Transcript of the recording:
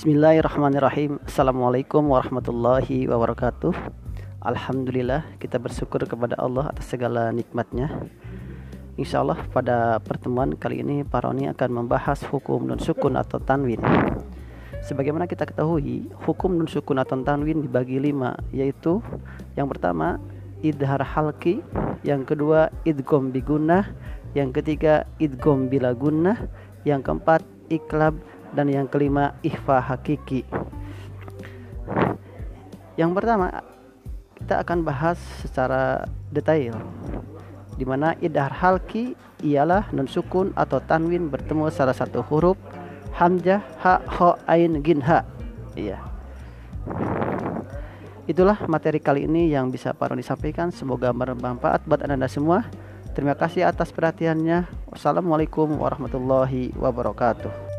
Bismillahirrahmanirrahim. Assalamualaikum warahmatullahi wabarakatuh. Alhamdulillah kita bersyukur kepada Allah atas segala nikmatnya. Insya Allah pada pertemuan kali ini Paroni akan membahas hukum nun sukun atau tanwin. Sebagaimana kita ketahui hukum nun sukun atau tanwin dibagi lima Yaitu yang pertama idhar halki Yang kedua idgom bigunah Yang ketiga idgom bila gunnah Yang keempat iklab dan yang kelima ikhfa hakiki. Yang pertama kita akan bahas secara detail di mana idhar halki ialah nun sukun atau tanwin bertemu salah satu huruf hamzah ha ho ain gin ha. Iya. Itulah materi kali ini yang bisa Pak Roni sampaikan. Semoga bermanfaat buat Anda semua. Terima kasih atas perhatiannya. Wassalamualaikum warahmatullahi wabarakatuh.